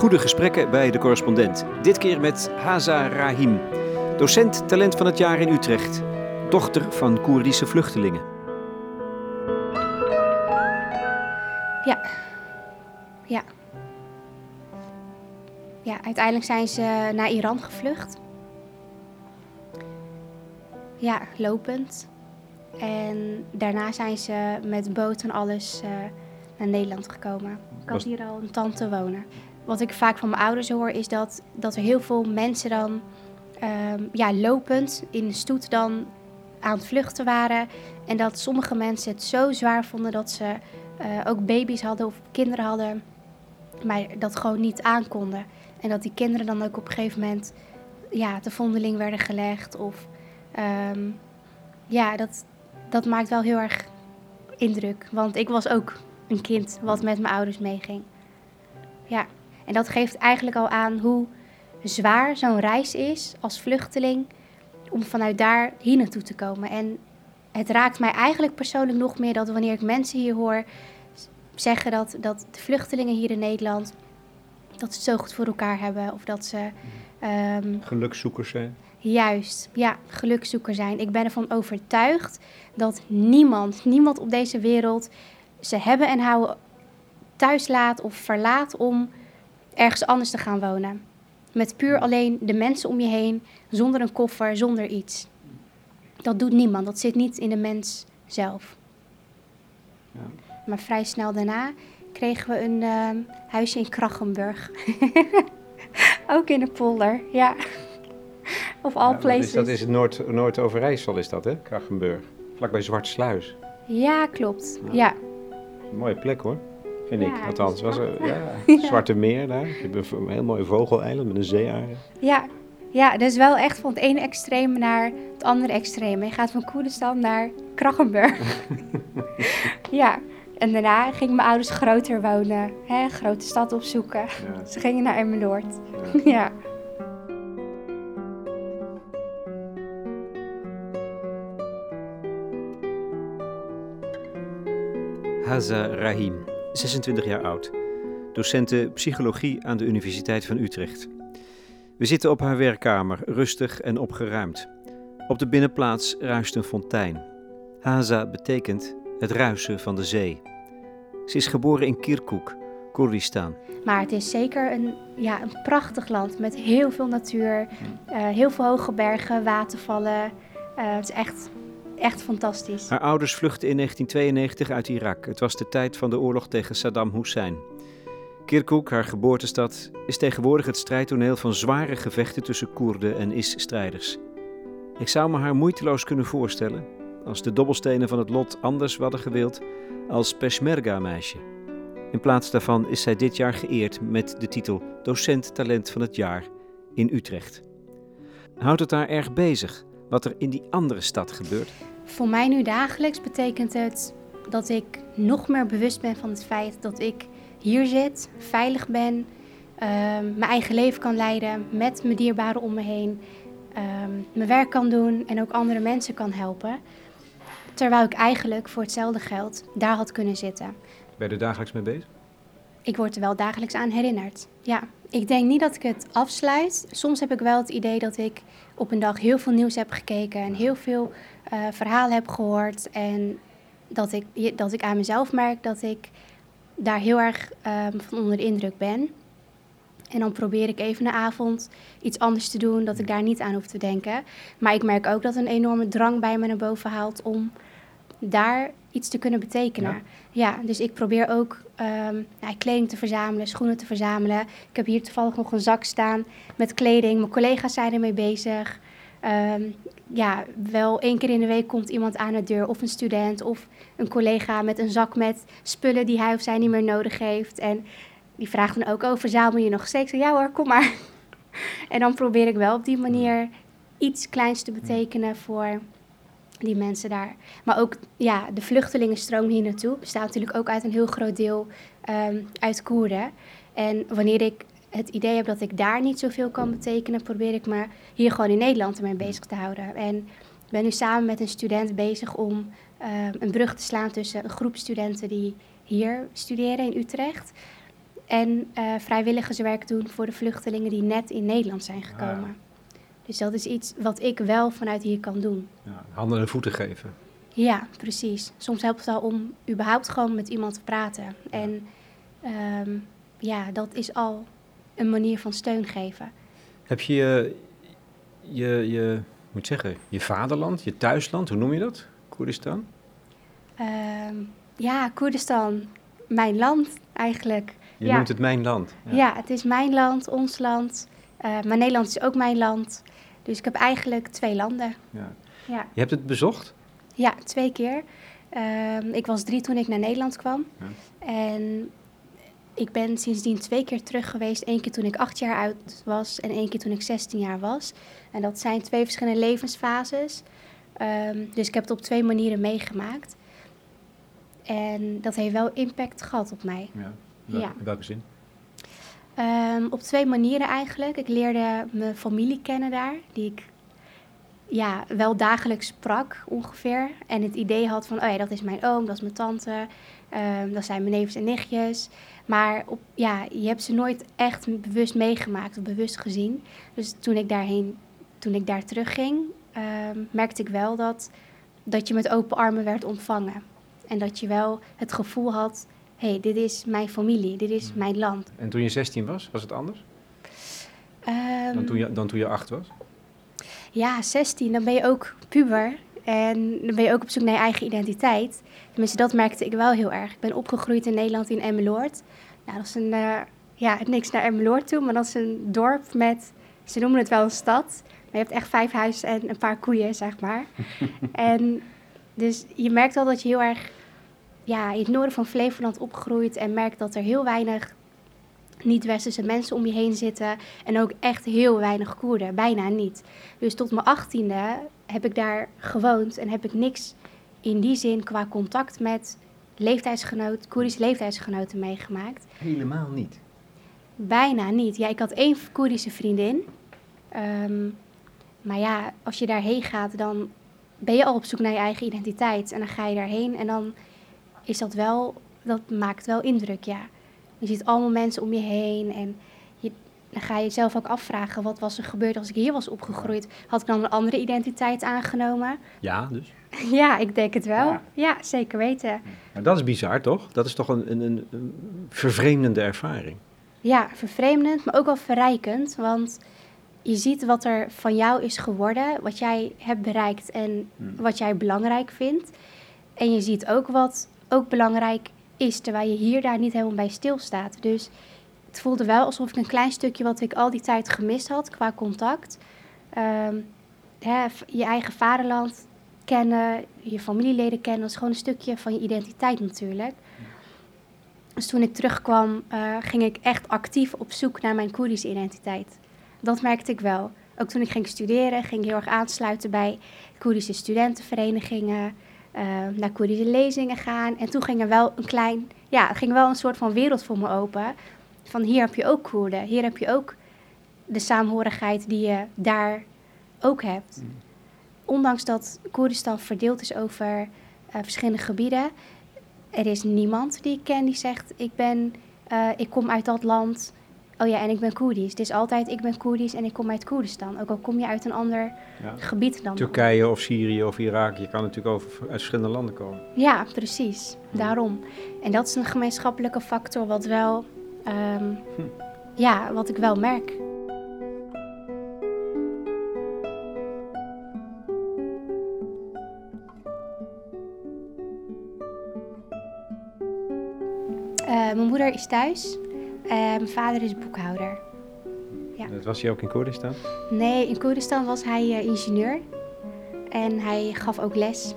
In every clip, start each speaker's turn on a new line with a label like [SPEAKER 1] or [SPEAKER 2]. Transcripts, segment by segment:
[SPEAKER 1] Goede gesprekken bij de correspondent. Dit keer met Haza Rahim, docent talent van het jaar in Utrecht, dochter van Koerdische vluchtelingen.
[SPEAKER 2] Ja. Ja. Ja, uiteindelijk zijn ze naar Iran gevlucht. Ja, lopend. En daarna zijn ze met boot en alles uh, naar Nederland gekomen. Ik had hier al een tante wonen. Wat ik vaak van mijn ouders hoor is dat, dat er heel veel mensen dan um, ja, lopend in de stoet dan aan het vluchten waren. En dat sommige mensen het zo zwaar vonden dat ze uh, ook baby's hadden of kinderen hadden, maar dat gewoon niet aankonden. En dat die kinderen dan ook op een gegeven moment ja, te vondeling werden gelegd. Of um, ja, dat, dat maakt wel heel erg indruk. Want ik was ook een kind wat met mijn ouders meeging. Ja, en dat geeft eigenlijk al aan hoe zwaar zo'n reis is als vluchteling om vanuit daar hier naartoe te komen. En het raakt mij eigenlijk persoonlijk nog meer dat wanneer ik mensen hier hoor zeggen dat, dat de vluchtelingen hier in Nederland dat ze het zo goed voor elkaar hebben of dat ze
[SPEAKER 1] um, gelukzoekers zijn.
[SPEAKER 2] Juist, ja, gelukzoeker zijn. Ik ben ervan overtuigd dat niemand, niemand op deze wereld ze hebben en houden thuis laat of verlaat om ergens anders te gaan wonen. Met puur alleen de mensen om je heen, zonder een koffer, zonder iets. Dat doet niemand, dat zit niet in de mens zelf. Ja. Maar vrij snel daarna kregen we een uh, huisje in Krachenburg. Ook in de polder, ja. Of all ja, places.
[SPEAKER 1] Is, dat is Noord, Noord-Overijssel, is dat hè, Krachenburg? Vlakbij Zwartsluis.
[SPEAKER 2] Ja, klopt, ja.
[SPEAKER 1] Een mooie plek hoor, vind ik. Althans, was er, ja, Zwarte Meer daar. Je hebt een heel mooi vogeleiland met een zeearend.
[SPEAKER 2] Ja, ja, dus wel echt van het ene extreem naar het andere extreem. Je gaat van Koerdistan naar Krachenburg. ja, en daarna gingen mijn ouders groter wonen. Hè, een grote stad opzoeken. Ze gingen naar Emmeloord. Ja. ja.
[SPEAKER 1] Haza Rahim, 26 jaar oud. Docente psychologie aan de Universiteit van Utrecht. We zitten op haar werkkamer, rustig en opgeruimd. Op de binnenplaats ruist een fontein. Haza betekent het ruisen van de zee. Ze is geboren in Kirkuk, Koerdistan.
[SPEAKER 2] Maar het is zeker een, ja, een prachtig land met heel veel natuur, uh, heel veel hoge bergen, watervallen. Uh, het is echt, echt fantastisch.
[SPEAKER 1] Haar ouders vluchtten in 1992 uit Irak. Het was de tijd van de oorlog tegen Saddam Hussein. Kirkuk, haar geboortestad, is tegenwoordig het strijdtoneel van zware gevechten tussen Koerden en IS-strijders. Ik zou me haar moeiteloos kunnen voorstellen, als de dobbelstenen van het lot anders hadden gewild, als Peshmerga-meisje. In plaats daarvan is zij dit jaar geëerd met de titel Docent Talent van het Jaar in Utrecht. Houdt het haar erg bezig wat er in die andere stad gebeurt?
[SPEAKER 2] Voor mij nu dagelijks betekent het dat ik nog meer bewust ben van het feit dat ik hier zit, veilig ben, ehm, mijn eigen leven kan leiden met mijn dierbaren om me heen, ehm, mijn werk kan doen en ook andere mensen kan helpen. Terwijl ik eigenlijk voor hetzelfde geld daar had kunnen zitten.
[SPEAKER 1] Ben je er dagelijks mee bezig?
[SPEAKER 2] Ik word er wel dagelijks aan herinnerd. Ja, ik denk niet dat ik het afsluit. Soms heb ik wel het idee dat ik op een dag heel veel nieuws heb gekeken en heel veel uh, verhalen heb gehoord. En dat ik, dat ik aan mezelf merk dat ik daar heel erg um, van onder de indruk ben. En dan probeer ik even de avond iets anders te doen, dat ik daar niet aan hoef te denken. Maar ik merk ook dat een enorme drang bij me naar boven haalt om daar iets te kunnen betekenen. Ja, dus ik probeer ook um, ja, kleding te verzamelen, schoenen te verzamelen. Ik heb hier toevallig nog een zak staan met kleding. Mijn collega's zijn ermee bezig. Um, ja, wel één keer in de week komt iemand aan de deur, of een student of een collega met een zak met spullen die hij of zij niet meer nodig heeft. En die vraagt dan ook, oh, verzamel je nog steeds? Ja hoor, kom maar. en dan probeer ik wel op die manier iets kleins te betekenen voor die mensen daar. Maar ook ja, de vluchtelingenstroom hier naartoe bestaat natuurlijk ook uit een heel groot deel um, uit Koerden. En wanneer ik het idee heb dat ik daar niet zoveel kan betekenen, probeer ik me hier gewoon in Nederland ermee bezig te houden. En ik ben nu samen met een student bezig om um, een brug te slaan tussen een groep studenten die hier studeren in Utrecht En uh, vrijwilligerswerk doen voor de vluchtelingen die net in Nederland zijn gekomen.
[SPEAKER 1] Ah.
[SPEAKER 2] Dus dat is iets wat ik wel vanuit hier kan doen.
[SPEAKER 1] Ja, handen en voeten geven.
[SPEAKER 2] Ja, precies. Soms helpt het al om überhaupt gewoon met iemand te praten. En ehm, ja, dat is al een manier van steun geven.
[SPEAKER 1] Heb je je, je, je moet zeggen, je vaderland, je thuisland, hoe noem je dat? Koerdistan?
[SPEAKER 2] Ehm, ja, Koerdistan, mijn land eigenlijk.
[SPEAKER 1] Je
[SPEAKER 2] ja.
[SPEAKER 1] noemt het mijn land.
[SPEAKER 2] Ja. het is mijn land, ons land. Uh, maar Nederland is ook mijn land. Dus ik heb eigenlijk twee landen.
[SPEAKER 1] Ja.
[SPEAKER 2] Ja,
[SPEAKER 1] Je hebt het bezocht?
[SPEAKER 2] ja twee keer. Ehm, ik was drie toen ik naar Nederland kwam.
[SPEAKER 1] Ja.
[SPEAKER 2] En ik ben sindsdien twee keer terug geweest. Eén keer toen ik acht jaar oud was en één keer toen ik 16 jaar was. En dat zijn twee verschillende levensfases. Ehm, dus ik heb het op twee manieren meegemaakt. En dat heeft wel impact gehad op mij.
[SPEAKER 1] Ja.
[SPEAKER 2] Ja.
[SPEAKER 1] In welke zin?
[SPEAKER 2] Ehm, op twee manieren eigenlijk. Ik leerde mijn familie kennen daar, die ik ja, wel dagelijks sprak ongeveer. En het idee had van, oh ja, dat is mijn oom, dat is mijn tante, ehm, dat zijn mijn neefjes en nichtjes. Maar op, ja, je hebt ze nooit echt bewust meegemaakt of bewust gezien. Dus toen ik daarheen, toen ik daar terugging, ehm, merkte ik wel dat, dat je met open armen werd ontvangen. En dat je wel het gevoel had, hey, dit is mijn familie, dit is mijn land.
[SPEAKER 1] En toen je 16 was, was het anders?
[SPEAKER 2] Ehm,
[SPEAKER 1] Dan toen je, dan toen je 8 was?
[SPEAKER 2] Ja, 16, dan ben je ook puber. En dan ben je ook op zoek naar je eigen identiteit. Tenminste, dat merkte ik wel heel erg. Ik ben opgegroeid in Nederland in Emmeloord. Nou, dat is een, eh, ja, niks naar Emmeloord toe, maar dat is een dorp met, ze noemen het wel een stad. Maar je hebt echt vijf huizen en een paar koeien, zeg maar. en dus je merkt al dat je heel erg ja, in het noorden van Flevoland opgroeit en merkt dat er heel weinig niet-westerse mensen om je heen zitten. En ook echt heel weinig Koerden, bijna niet. Dus tot mijn achttiende heb ik daar gewoond en heb ik niks in die zin qua contact met leeftijdsgenoot, Koerdische leeftijdsgenoten meegemaakt.
[SPEAKER 1] Helemaal niet.
[SPEAKER 2] Bijna niet. Ja, ik had één Koerdische vriendin. Ehm, maar ja, als je daarheen gaat, dan ben je al op zoek naar je eigen identiteit. En dan ga je daarheen en dan is dat wel, dat maakt wel indruk, ja. Je ziet allemaal mensen om je heen en je, dan ga je jezelf ook afvragen, wat was er gebeurd als ik hier was opgegroeid? Had ik dan een andere identiteit aangenomen?
[SPEAKER 1] Ja, dus.
[SPEAKER 2] Ja, ik denk het wel.
[SPEAKER 1] Ja.
[SPEAKER 2] Ja, zeker weten.
[SPEAKER 1] Maar dat is bizar, toch? Dat is toch een, een, een, een vervreemdende ervaring?
[SPEAKER 2] Ja, vervreemdend, maar ook wel verrijkend, want je ziet wat er van jou is geworden, wat jij hebt bereikt en
[SPEAKER 1] Hmm.
[SPEAKER 2] wat jij belangrijk vindt. En je ziet ook wat ook belangrijk is, terwijl je hier daar niet helemaal bij stilstaat. Dus het voelde wel alsof ik een klein stukje wat ik al die tijd gemist had qua contact. Ehm, hè, je eigen vaderland kennen, je familieleden kennen, dat is gewoon een stukje van je identiteit natuurlijk. Dus toen ik terugkwam, eh, ging ik echt actief op zoek naar mijn Koerdische identiteit. Dat merkte ik wel. Ook toen ik ging studeren, ging ik heel erg aansluiten bij Koerdische studentenverenigingen, eh, naar Koerdische lezingen gaan. En toen ging er wel een klein, ja, er ging wel een soort van wereld voor me open. Van hier heb je ook Koerden, hier heb je ook de saamhorigheid die je daar ook hebt. Ondanks dat Koerdistan verdeeld is over eh, verschillende gebieden, er is niemand die ik ken die zegt: ik ben, eh, ik kom uit dat land. Oh ja, en ik ben Koerdisch. Het is altijd ik ben Koerdisch en ik kom uit Koerdistan. Ook al kom je uit een ander
[SPEAKER 1] Ja.
[SPEAKER 2] gebied dan.
[SPEAKER 1] Turkije of Syrië of Irak, je kan natuurlijk over, uit verschillende landen komen.
[SPEAKER 2] Ja, precies. Daarom. En dat is een gemeenschappelijke factor wat wel, ehm, ja, wat ik wel merk. Eh, mijn moeder is thuis. Mijn vader is boekhouder. Ja.
[SPEAKER 1] Dat was hij ook in Koerdistan?
[SPEAKER 2] Nee, in Koerdistan was hij eh, ingenieur. En hij gaf ook les.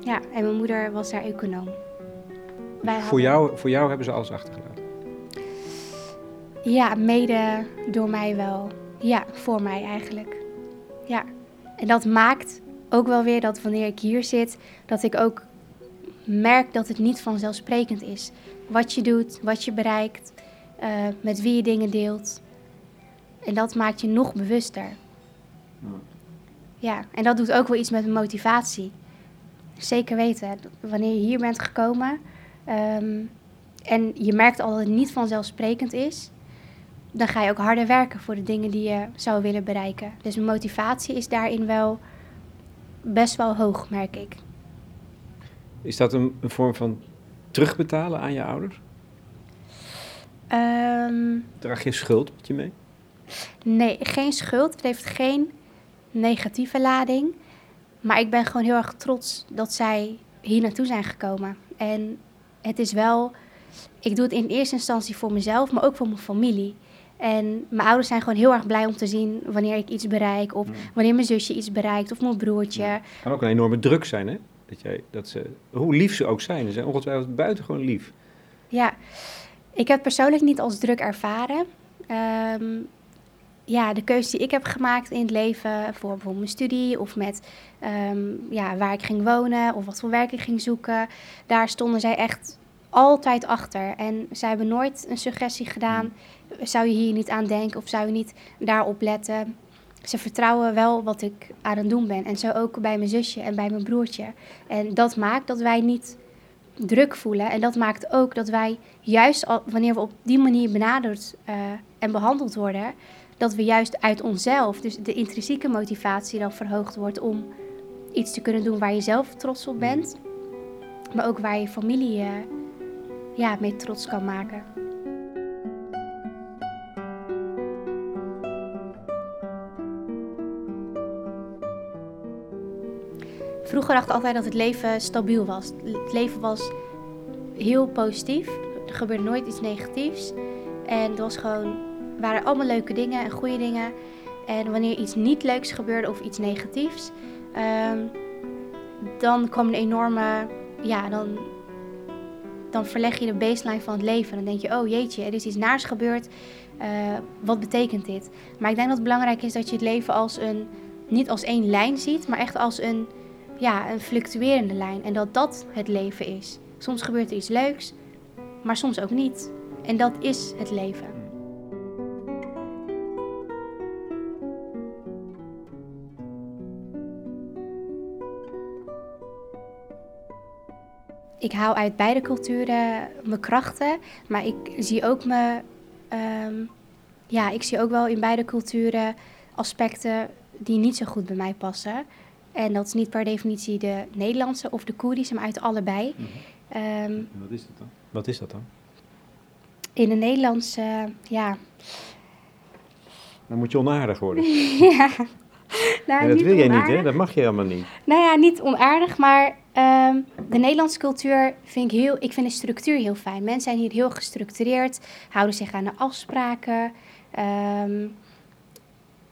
[SPEAKER 2] Ja, en mijn moeder was daar econoom. Wij
[SPEAKER 1] Voor jou, voor jou hebben ze alles achtergelaten.
[SPEAKER 2] Ja, mede door mij wel. Ja, voor mij eigenlijk. Ja. En dat maakt ook wel weer dat wanneer ik hier zit, dat ik ook merk dat het niet vanzelfsprekend is. Wat je doet, wat je bereikt, eh, met wie je dingen deelt. En dat maakt je nog bewuster. Ja, en dat doet ook wel iets met motivatie. Zeker weten. Wanneer je hier bent gekomen, ehm, en je merkt al dat het niet vanzelfsprekend is, dan ga je ook harder werken voor de dingen die je zou willen bereiken. Dus motivatie is daarin wel best wel hoog, merk ik.
[SPEAKER 1] Is dat een, een vorm van terugbetalen aan je ouders?
[SPEAKER 2] Um,
[SPEAKER 1] Draag je schuld met je mee?
[SPEAKER 2] Nee, geen schuld. Het heeft geen negatieve lading. Maar ik ben gewoon heel erg trots dat zij hier naartoe zijn gekomen. En het is wel, ik doe het in eerste instantie voor mezelf, maar ook voor mijn familie. En mijn ouders zijn gewoon heel erg blij om te zien wanneer ik iets bereik. Of wanneer mijn zusje iets bereikt. Of mijn broertje. Het
[SPEAKER 1] kan ook een enorme druk zijn, hè? Dat jij, dat ze, hoe lief ze ook zijn. Ze zijn ongetwijfeld buitengewoon lief.
[SPEAKER 2] Ja, ik heb persoonlijk niet als druk ervaren. Ehm, ja, de keuze die ik heb gemaakt in het leven voor bijvoorbeeld mijn studie of met ehm, ja, waar ik ging wonen of wat voor werk ik ging zoeken, daar stonden zij echt altijd achter. En zij hebben nooit een suggestie gedaan, zou je hier niet aan denken of zou je niet daarop letten. Ze vertrouwen wel wat ik aan het doen ben. En zo ook bij mijn zusje en bij mijn broertje. En dat maakt dat wij niet druk voelen. En dat maakt ook dat wij juist wanneer we op die manier benaderd uh, en behandeld worden, dat we juist uit onszelf, dus de intrinsieke motivatie dan verhoogd wordt om iets te kunnen doen waar je zelf trots op bent, maar ook waar je familie uh, ja, mee trots kan maken. Vroeger dacht ik altijd dat het leven stabiel was. Het leven was heel positief. Er gebeurde nooit iets negatiefs. En het was gewoon, waren allemaal leuke dingen en goede dingen. En wanneer iets niet leuks gebeurde of iets negatiefs, ehm, dan kwam een enorme, ja, dan, dan verleg je de baseline van het leven. Dan denk je, oh jeetje, er is iets naars gebeurd. Uh, wat betekent dit? Maar ik denk dat het belangrijk is dat je het leven als een, niet als één lijn ziet, maar echt als een ja, een fluctuerende lijn. En dat dat het leven is. Soms gebeurt er iets leuks, maar soms ook niet. En dat is het leven. Ik haal uit beide culturen mijn krachten, maar ik zie ook me, ehm, ja, ik zie ook wel in beide culturen aspecten die niet zo goed bij mij passen. En dat is niet per definitie de Nederlandse of de Koerdische, maar uit allebei.
[SPEAKER 1] Mm -hmm. wat is dat dan? Wat is dat dan?
[SPEAKER 2] In de Nederlandse, ja.
[SPEAKER 1] Dan moet je onaardig worden.
[SPEAKER 2] ja.
[SPEAKER 1] Nou, dat wil jij niet, hè? Dat mag je helemaal niet.
[SPEAKER 2] Nou ja, niet onaardig, maar um, de Nederlandse cultuur vind ik heel... Ik vind de structuur heel fijn. Mensen zijn hier heel gestructureerd, houden zich aan de afspraken. Um,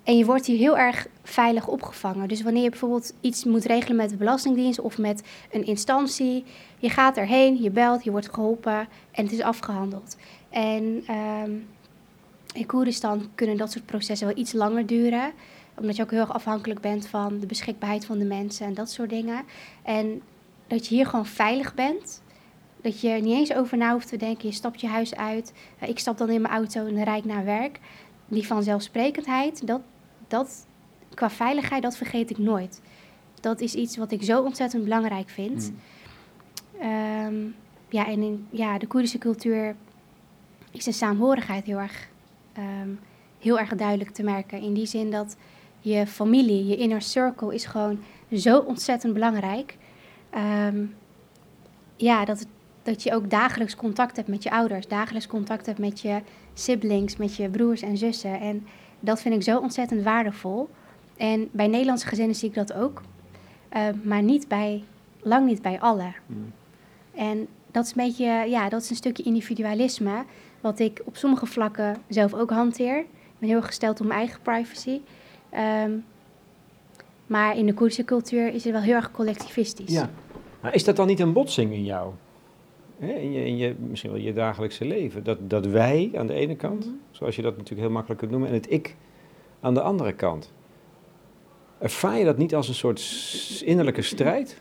[SPEAKER 2] en je wordt hier heel erg veilig opgevangen. Dus wanneer je bijvoorbeeld iets moet regelen met de Belastingdienst of met een instantie, je gaat erheen, je belt, je wordt geholpen en het is afgehandeld. En um, in Koeristan kunnen dat soort processen wel iets langer duren, omdat je ook heel erg afhankelijk bent van de beschikbaarheid van de mensen en dat soort dingen. En dat je hier gewoon veilig bent. Dat je er niet eens over na hoeft te denken. Je stapt je huis uit. Ik stap dan in mijn auto en rijd naar werk. Die vanzelfsprekendheid, dat, dat, qua veiligheid, dat vergeet ik nooit. Dat is iets wat ik zo ontzettend belangrijk vind. Mm. Ehm, ja, en in ja, de Koerdische cultuur is de saamhorigheid heel erg, ehm, heel erg duidelijk te merken. In die zin dat je familie, je inner circle is gewoon zo ontzettend belangrijk. Ehm, ja, dat, dat je ook dagelijks contact hebt met je ouders, dagelijks contact hebt met je siblings, met je broers en zussen. En dat vind ik zo ontzettend waardevol. En bij Nederlandse gezinnen zie ik dat ook. Uh, maar niet bij, lang niet bij alle. Mm. En dat is een beetje, ja, dat is een stukje individualisme. Wat ik op sommige vlakken zelf ook hanteer. Ik ben heel gesteld op mijn eigen privacy. Um, maar in de Koerdische cultuur is het wel heel erg collectivistisch.
[SPEAKER 1] Ja. Maar is dat dan niet een botsing in jou? In, je, in je, misschien wel je dagelijkse leven. Dat, dat wij aan de ene kant, mhm. zoals je dat natuurlijk heel makkelijk kunt noemen, en het ik aan de andere kant. Ervaar je dat niet als een soort innerlijke strijd?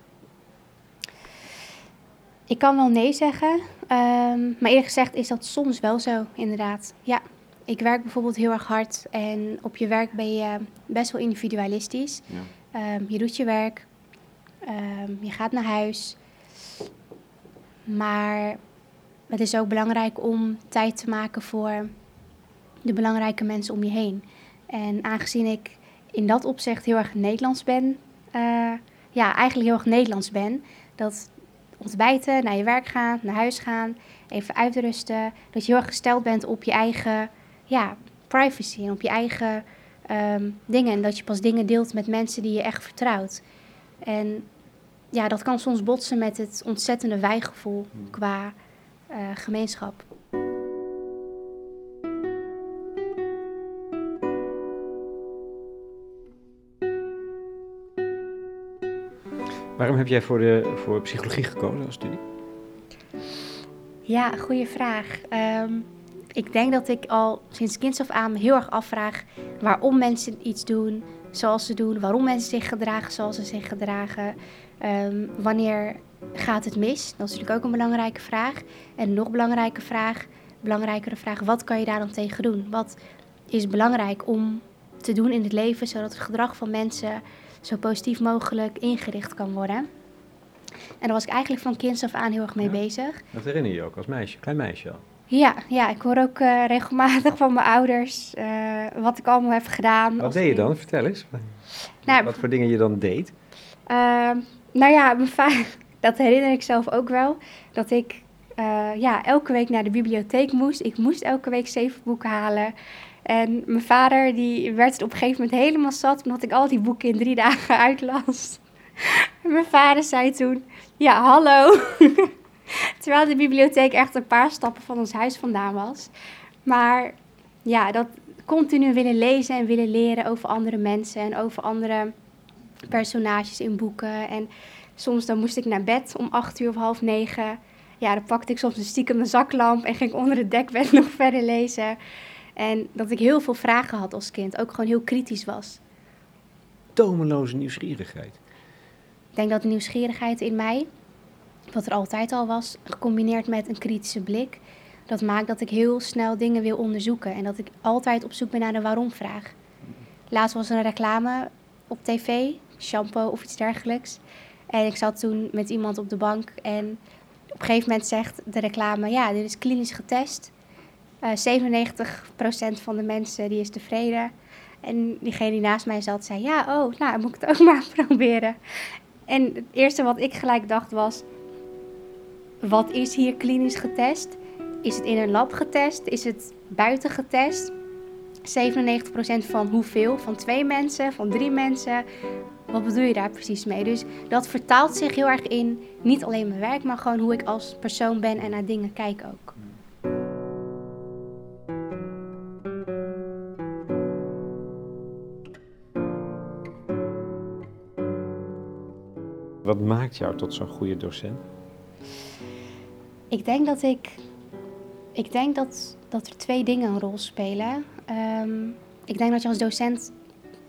[SPEAKER 2] Ik kan wel nee zeggen, ehm, maar eerlijk gezegd is dat soms wel zo, inderdaad. Ja, ik werk bijvoorbeeld heel erg hard en op je werk ben je best wel individualistisch. Ja. Ehm, je doet je werk, um, je gaat naar huis, maar het is ook belangrijk om tijd te maken voor de belangrijke mensen om je heen. En aangezien ik in dat opzicht heel erg Nederlands ben, uh, ja, eigenlijk heel erg Nederlands ben, dat ontbijten, naar je werk gaan, naar huis gaan, even uitrusten, dat je heel erg gesteld bent op je eigen ja, privacy en op je eigen um, dingen. En dat je pas dingen deelt met mensen die je echt vertrouwt. En ja, dat kan soms botsen met het ontzettende wijgevoel hmm. qua uh, gemeenschap.
[SPEAKER 1] Waarom heb jij voor, de, voor psychologie gekozen als studie?
[SPEAKER 2] Ja, goede vraag. Um, ik denk dat ik al sinds kinds af aan heel erg afvraag waarom mensen iets doen zoals ze doen, waarom mensen zich gedragen zoals ze zich gedragen, um, wanneer gaat het mis? Dat is natuurlijk ook een belangrijke vraag. En nog belangrijke vraag, belangrijkere vraag, wat kan je daar dan tegen doen? Wat is belangrijk om te doen in het leven zodat het gedrag van mensen zo positief mogelijk ingericht kan worden? En daar was ik eigenlijk van kinds af aan heel erg mee bezig.
[SPEAKER 1] Dat herinner je je ook als meisje, klein meisje al?
[SPEAKER 2] Ja, ja ik hoor ook uh, regelmatig van mijn ouders uh, wat ik allemaal heb gedaan.
[SPEAKER 1] Wat deed je dan? Vertel eens. Nou, wat voor dingen je dan deed?
[SPEAKER 2] Uh, nou ja, mijn vader, dat herinner ik zelf ook wel. Dat ik uh, ja, elke week naar de bibliotheek moest. Ik moest elke week zeven boeken halen. En mijn vader die werd het op een gegeven moment helemaal zat... omdat ik al die boeken in drie dagen uitlas. mijn vader zei toen... Ja, hallo. Terwijl de bibliotheek echt een paar stappen van ons huis vandaan was. Maar ja, dat continu willen lezen en willen leren over andere mensen en over andere personages in boeken. En soms dan moest ik naar bed om acht uur of half negen. Ja, dan pakte ik soms een stiekem mijn zaklamp en ging onder het dekbed nog verder lezen. En dat ik heel veel vragen had als kind, ook gewoon heel kritisch was.
[SPEAKER 1] Tomeloze nieuwsgierigheid.
[SPEAKER 2] Ik denk dat de nieuwsgierigheid in mij wat er altijd al was, gecombineerd met een kritische blik, dat maakt dat ik heel snel dingen wil onderzoeken en dat ik altijd op zoek ben naar de waarom-vraag. Laatst was er een reclame op tv, shampoo of iets dergelijks. En ik zat toen met iemand op de bank en op een gegeven moment zegt de reclame: Ja, dit is klinisch getest. Uh, eh, 97% van de mensen die is tevreden. En diegene die naast mij zat zei: Ja, oh, nou moet ik het ook maar proberen. En het eerste wat ik gelijk dacht was: wat is hier klinisch getest? Is het in een lab getest? Is het buiten getest? 97% van hoeveel? Van twee mensen? Van drie mensen? Wat bedoel je daar precies mee? Dus dat vertaalt zich heel erg in niet alleen mijn werk, maar gewoon hoe ik als persoon ben en naar dingen kijk ook.
[SPEAKER 1] Wat maakt jou tot zo'n goede docent?
[SPEAKER 2] Ik denk dat ik. Ik denk dat, dat er twee dingen een rol spelen. Ehm, ik denk dat je als docent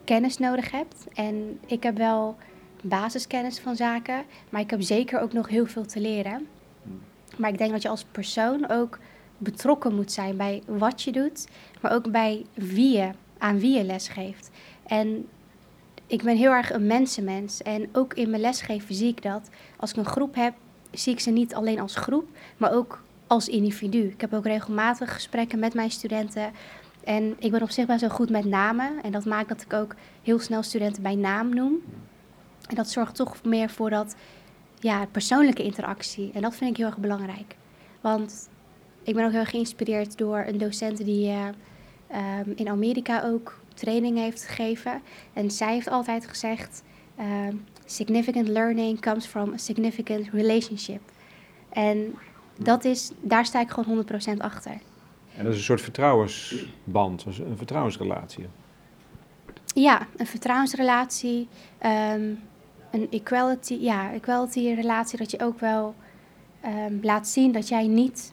[SPEAKER 2] kennis nodig hebt. En ik heb wel basiskennis van zaken, maar ik heb zeker ook nog heel veel te leren. Maar ik denk dat je als persoon ook betrokken moet zijn bij wat je doet, maar ook bij wie je, aan wie je lesgeeft. En ik ben heel erg een mensenmens en ook in mijn lesgeven zie ik dat. Als ik een groep heb zie ik ze niet alleen als groep, maar ook als individu. Ik heb ook regelmatig gesprekken met mijn studenten. En ik ben op zich wel goed met namen. En dat maakt dat ik ook heel snel studenten bij naam noem. En dat zorgt toch meer voor dat ja, persoonlijke interactie. En dat vind ik heel erg belangrijk. Want ik ben ook heel geïnspireerd door een docent die uh, in Amerika ook training heeft gegeven. En zij heeft altijd gezegd: uh, significant learning comes from a significant relationship. En dat is, daar sta ik gewoon 100% achter.
[SPEAKER 1] En dat is een soort vertrouwensband, een vertrouwensrelatie.
[SPEAKER 2] Ja, een vertrouwensrelatie, um, een equality, ja, equality relatie, dat je ook wel um, laat zien dat jij niet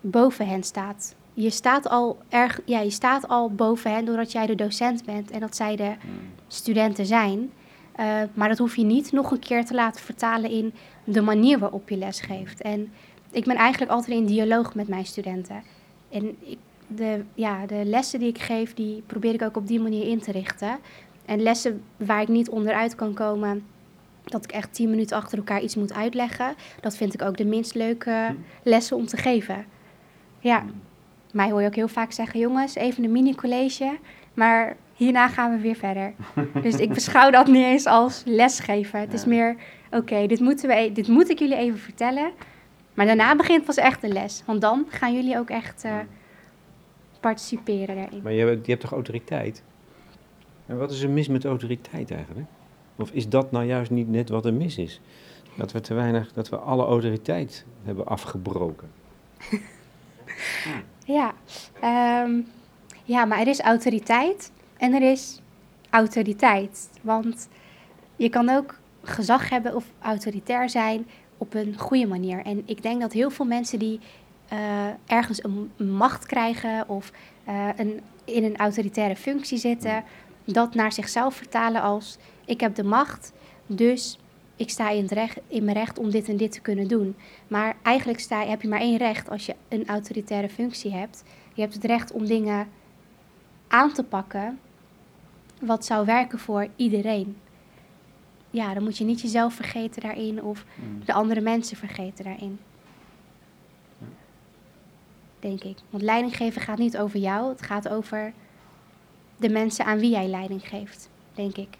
[SPEAKER 2] boven hen staat. Je staat al erg, ja, je staat al boven hen doordat jij de docent bent en dat zij de hmm. studenten zijn. Uh, maar dat hoef je niet nog een keer te laten vertalen in de manier waarop je les geeft. En ik ben eigenlijk altijd in dialoog met mijn studenten. En ik, de, ja, de lessen die ik geef, die probeer ik ook op die manier in te richten. En lessen waar ik niet onderuit kan komen, dat ik echt tien minuten achter elkaar iets moet uitleggen. Dat vind ik ook de minst leuke lessen om te geven. Ja, mij hoor je ook heel vaak zeggen, jongens, even een mini-college, maar hierna gaan we weer verder. dus ik beschouw dat niet eens als lesgeven. Het is meer, oké, dit dit, we, dit moet ik jullie even vertellen. Maar daarna begint pas echt de les. Want dan gaan jullie ook echt uh, participeren daarin.
[SPEAKER 1] Maar je, je hebt toch autoriteit? En wat is er mis met autoriteit eigenlijk? Of is dat nou juist niet net wat er mis is? Dat we te weinig, dat we alle autoriteit hebben afgebroken.
[SPEAKER 2] ja, ehm, ja, maar er is autoriteit en er is autoriteit. Want je kan ook gezag hebben of autoritair zijn op een goede manier. En ik denk dat heel veel mensen die uh, ergens een macht krijgen of uh, een, in een autoritaire functie zitten, dat naar zichzelf vertalen als ik heb de macht, dus ik sta in, het recht, in mijn recht om dit en dit te kunnen doen. Maar eigenlijk sta, heb je maar één recht als je een autoritaire functie hebt. Je hebt het recht om dingen aan te pakken wat zou werken voor iedereen. Ja, dan moet je niet jezelf vergeten daarin of mm. de andere mensen vergeten daarin. Denk ik. Want leiding geven gaat niet over jou, het gaat over de mensen aan wie jij leiding geeft, denk ik.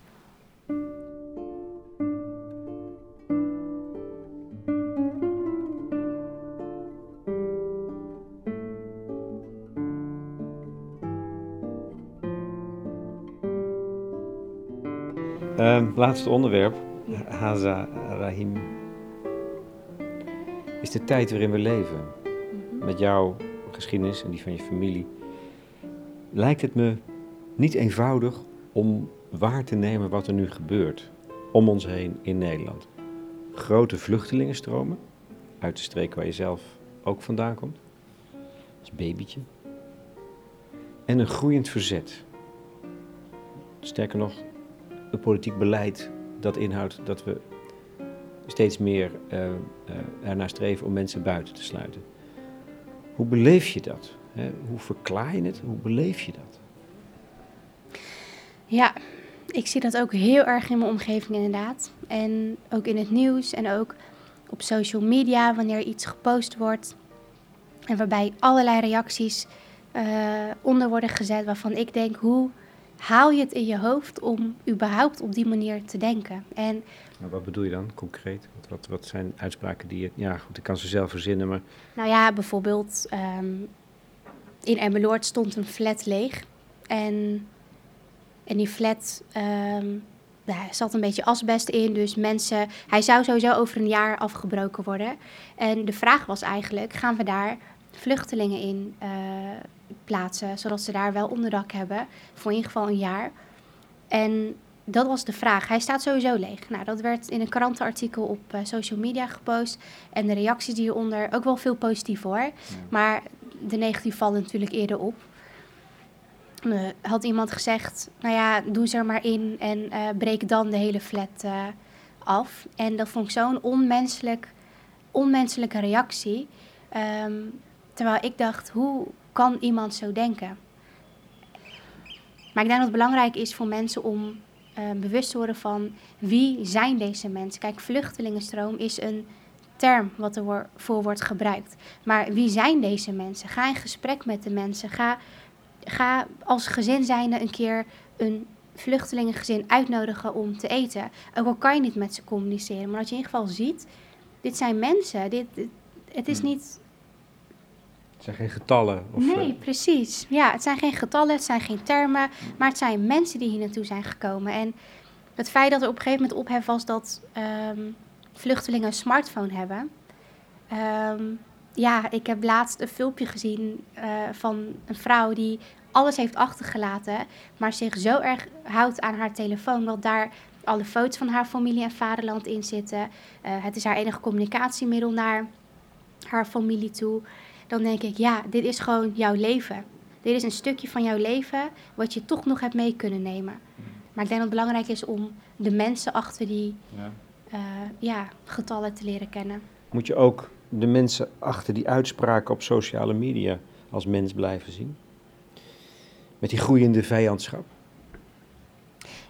[SPEAKER 1] Um, laatste onderwerp, Haza Rahim. Is de tijd waarin we leven. Mhm. Met jouw geschiedenis en die van je familie. Lijkt het me niet eenvoudig om waar te nemen wat er nu gebeurt om ons heen in Nederland. Grote vluchtelingenstromen uit de streek waar je zelf ook vandaan komt, als babytje. En een groeiend verzet. Sterker nog, politiek beleid dat inhoudt dat we steeds meer uh, uh, ernaar streven om mensen buiten te sluiten. Hoe beleef je dat? Hè? Hoe verklaar je het? Hoe beleef je dat?
[SPEAKER 2] Ja, ik zie dat ook heel erg in mijn omgeving inderdaad. En ook in het nieuws en ook op social media wanneer iets gepost wordt. En waarbij allerlei reacties uh, onder worden gezet waarvan ik denk, hoe haal je het in je hoofd om überhaupt op die manier te denken? En,
[SPEAKER 1] wat bedoel je dan concreet? Wat, wat, wat, zijn uitspraken die je... Ja, goed, ik kan ze zelf verzinnen, maar...
[SPEAKER 2] Nou ja, bijvoorbeeld um, in Emmeloord stond een flat leeg. En en die flat um, zat een beetje asbest in. Dus mensen, hij zou sowieso over een jaar afgebroken worden. En de vraag was eigenlijk: gaan we daar vluchtelingen in uh, plaatsen, zodat ze daar wel onderdak hebben voor in ieder geval een jaar? En dat was de vraag. Hij staat sowieso leeg. Nou, dat werd in een krantenartikel op uh, social media gepost. En de reacties die hieronder, ook wel veel positief hoor. Maar de negatief vallen natuurlijk eerder op had iemand gezegd, nou ja, doe ze er maar in en uh, breek dan de hele flat af. En dat vond ik zo'n onmenselijk, onmenselijke reactie. Um, terwijl ik dacht, hoe kan iemand zo denken? Maar ik denk dat het belangrijk is voor mensen om uh, bewust te worden van wie zijn deze mensen. Kijk, vluchtelingenstroom is een term wat er voor wordt gebruikt. Maar wie zijn deze mensen? Ga in gesprek met de mensen. Ga ga als gezin zijnde een keer een vluchtelingengezin uitnodigen om te eten. Ook al kan je niet met ze communiceren, maar dat je in ieder geval ziet, dit zijn mensen. Dit, het is hmm. niet...
[SPEAKER 1] Het zijn geen getallen?
[SPEAKER 2] Of nee, eh, precies. Ja, het zijn geen getallen, het zijn geen termen, maar het zijn mensen die hier naartoe zijn gekomen. En het feit dat er op een gegeven moment ophef was dat um, vluchtelingen een smartphone hebben... Um, ja, ik heb laatst een filmpje gezien uh, van een vrouw die alles heeft achtergelaten, maar zich zo erg houdt aan haar telefoon dat daar alle foto's van haar familie en vaderland in zitten. Uh, het is haar enige communicatiemiddel naar haar familie toe. Dan denk ik, ja, dit is gewoon jouw leven. Dit is een stukje van jouw leven wat je toch nog hebt mee kunnen nemen. Maar ik denk dat het belangrijk is om de mensen achter die ja. Uh, ja, getallen te leren kennen.
[SPEAKER 1] Moet je ook de mensen achter die uitspraken op sociale media als mens blijven zien? Met die groeiende vijandschap?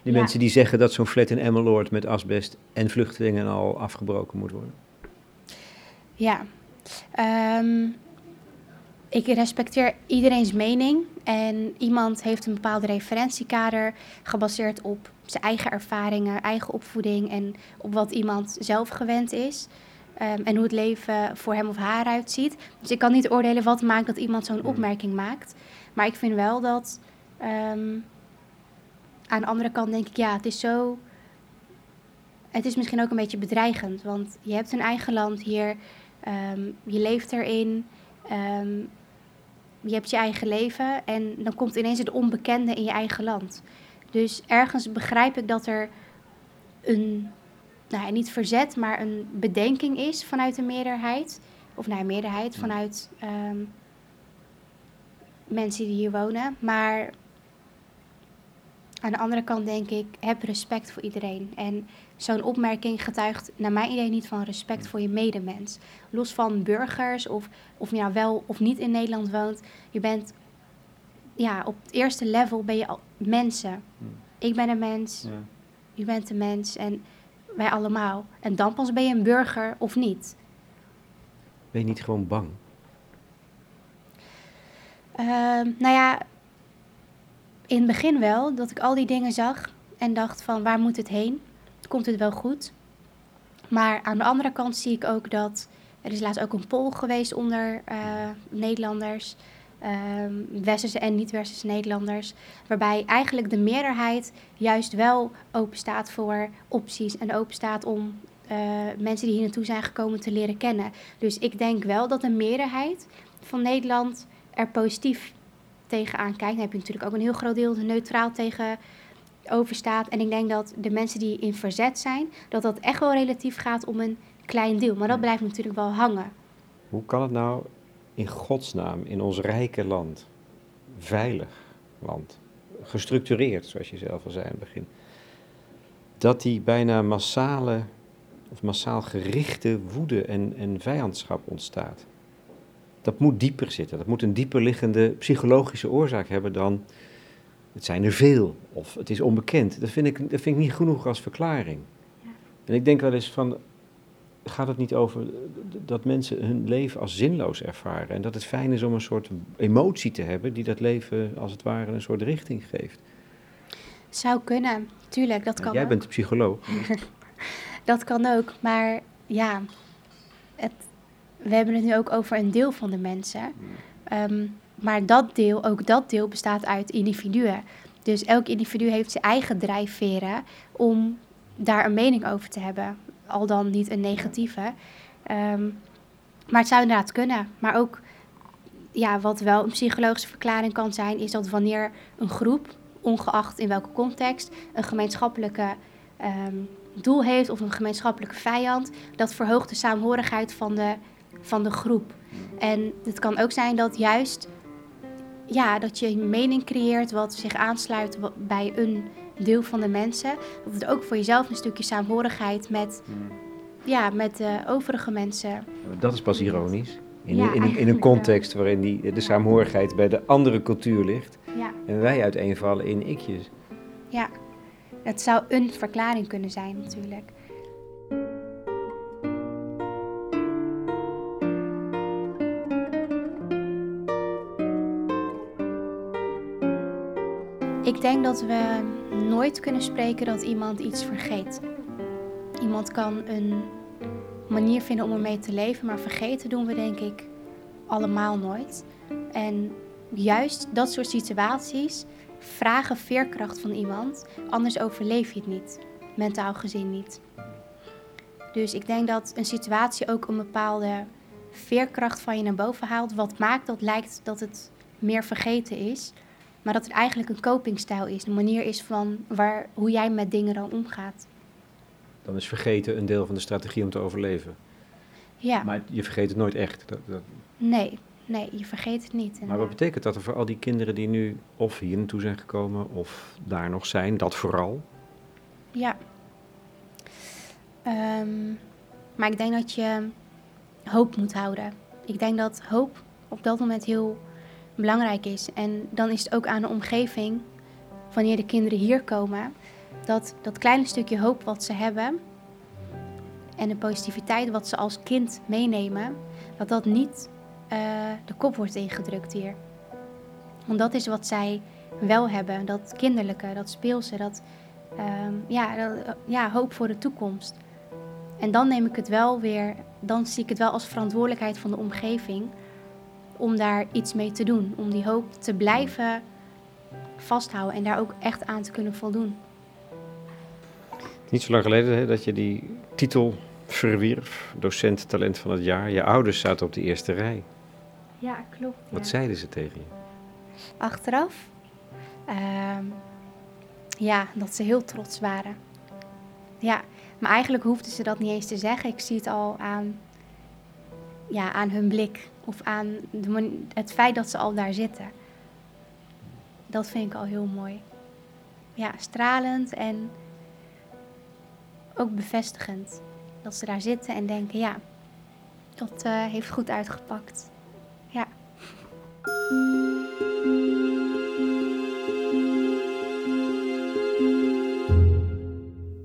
[SPEAKER 1] Die mensen die zeggen dat zo'n flat in Emmeloord met asbest en vluchtelingen al afgebroken moet worden.
[SPEAKER 2] Ja, ehm, ik respecteer iedereen's mening en iemand heeft een bepaalde referentiekader gebaseerd op zijn eigen ervaringen, eigen opvoeding en op wat iemand zelf gewend is. Ehm, en hoe het leven voor hem of haar uitziet. Dus ik kan niet oordelen wat maakt dat iemand zo'n opmerking maakt. Maar ik vind wel dat. Ehm, aan de andere kant denk ik, ja, het is zo. Het is misschien ook een beetje bedreigend. Want je hebt een eigen land hier. Ehm, je leeft erin. Je hebt je eigen leven. En dan komt ineens het onbekende in je eigen land. Dus ergens begrijp ik dat er een nou, niet verzet, maar een bedenking is vanuit de meerderheid. Of nou, meerderheid vanuit ehm, mensen die hier wonen. Maar aan de andere kant denk ik, heb respect voor iedereen. En zo'n opmerking getuigt naar mijn idee niet van respect voor je medemens. Los van burgers of of je nou wel of niet in Nederland woont. Je bent, ja, op het eerste level ben je al mensen. Ik ben een mens, ja. u bent een mens. En wij allemaal. En dan pas ben je een burger of niet.
[SPEAKER 1] Ben je niet gewoon bang?
[SPEAKER 2] Uh, nou ja, in het begin wel, dat ik al die dingen zag en dacht van waar moet het heen? Komt het wel goed? Maar aan de andere kant zie ik ook dat er is laatst ook een poll geweest onder uh, Nederlanders westerse en niet-westerse Nederlanders. Waarbij eigenlijk de meerderheid juist wel open staat voor opties en open staat om uh, mensen die hier naartoe zijn gekomen te leren kennen. Dus ik denk wel dat de meerderheid van Nederland er positief tegenaan kijkt. Dan heb je natuurlijk ook een heel groot deel neutraal tegen overstaat. En ik denk dat de mensen die in verzet zijn, dat dat echt wel relatief gaat om een klein deel. Maar dat blijft natuurlijk wel hangen.
[SPEAKER 1] Hoe kan het nou in godsnaam in ons rijke land, veilig land, gestructureerd, zoals je zelf al zei in het begin, dat die bijna massale of massaal gerichte woede en, en vijandschap ontstaat. Dat moet dieper zitten. Dat moet een dieper liggende psychologische oorzaak hebben dan het zijn er veel of het is onbekend. Dat vind ik, dat vind ik niet genoeg als verklaring. Ja. En ik denk wel eens van, gaat het niet over dat mensen hun leven als zinloos ervaren. En dat het fijn is om een soort emotie te hebben die dat leven als het ware een soort richting geeft.
[SPEAKER 2] Zou kunnen, tuurlijk, dat kan.
[SPEAKER 1] Jij bent psycholoog.
[SPEAKER 2] dat kan ook, maar ja, het, we hebben het nu ook over een deel van de mensen. Ehm, maar dat deel, ook dat deel bestaat uit individuen. Dus elk individu heeft zijn eigen drijfveren om daar een mening over te hebben al dan niet een negatieve. Ehm, maar het zou inderdaad kunnen. Maar ook, ja, wat wel een psychologische verklaring kan zijn, is dat wanneer een groep, ongeacht in welke context, een gemeenschappelijke ehm, doel heeft of een gemeenschappelijke vijand, dat verhoogt de saamhorigheid van de, van de groep. En het kan ook zijn dat juist, ja, dat je een mening creëert wat zich aansluit bij een deel van de mensen. Dat het ook voor jezelf een stukje saamhorigheid met, hmm. ja, met de overige mensen.
[SPEAKER 1] Dat is pas ironisch. In, in, in, een context waarin die, de saamhorigheid bij de andere cultuur ligt. Ja. En wij uiteenvallen in ikjes.
[SPEAKER 2] Ja, het zou een verklaring kunnen zijn natuurlijk. Ik denk dat we nooit kunnen spreken dat iemand iets vergeet. Iemand kan een manier vinden om ermee te leven, maar vergeten doen we denk ik allemaal nooit. En juist dat soort situaties vragen veerkracht van iemand, anders overleef je het niet, mentaal gezien niet. Dus ik denk dat een situatie ook een bepaalde veerkracht van je naar boven haalt, wat maakt dat lijkt dat het meer vergeten is. Maar dat het eigenlijk een copingstijl is. Een manier is van waar, hoe jij met dingen dan omgaat.
[SPEAKER 1] Dan is vergeten een deel van de strategie om te overleven.
[SPEAKER 2] Ja.
[SPEAKER 1] Maar je vergeet het nooit echt. Dat, dat...
[SPEAKER 2] Nee, nee, je vergeet het niet.
[SPEAKER 1] Maar wat betekent dat er voor al die kinderen die nu of hier naartoe zijn gekomen of daar nog zijn, dat vooral?
[SPEAKER 2] Ja. Ehm, maar ik denk dat je hoop moet houden. Ik denk dat hoop op dat moment heel belangrijk is. En dan is het ook aan de omgeving, wanneer de kinderen hier komen, dat dat kleine stukje hoop wat ze hebben en de positiviteit wat ze als kind meenemen, dat dat niet uh, de kop wordt ingedrukt hier. Want dat is wat zij wel hebben, dat kinderlijke, dat speelse, dat, um, ja, dat, ja, hoop voor de toekomst. En dan neem ik het wel weer, dan zie ik het wel als verantwoordelijkheid van de omgeving om daar iets mee te doen, om die hoop te blijven vasthouden en daar ook echt aan te kunnen voldoen.
[SPEAKER 1] Niet zo lang geleden hè, dat je die titel verwierf, docent talent van het jaar. Je ouders zaten op de eerste rij.
[SPEAKER 2] Ja, klopt.
[SPEAKER 1] Wat zeiden ze tegen je?
[SPEAKER 2] Achteraf? Uh, ja, dat ze heel trots waren. Ja, maar eigenlijk hoefden ze dat niet eens te zeggen. Ik zie het al aan, ja, aan hun blik of aan de, het feit dat ze al daar zitten. Dat vind ik al heel mooi. Ja, stralend en ook bevestigend. Dat ze daar zitten en denken, ja, dat uh, heeft goed uitgepakt. Ja.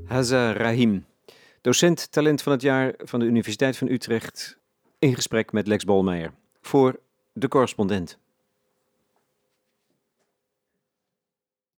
[SPEAKER 1] Haza Rahim, docent talent van het jaar van de Universiteit van Utrecht, in gesprek met Lex Bolmeijer voor de correspondent.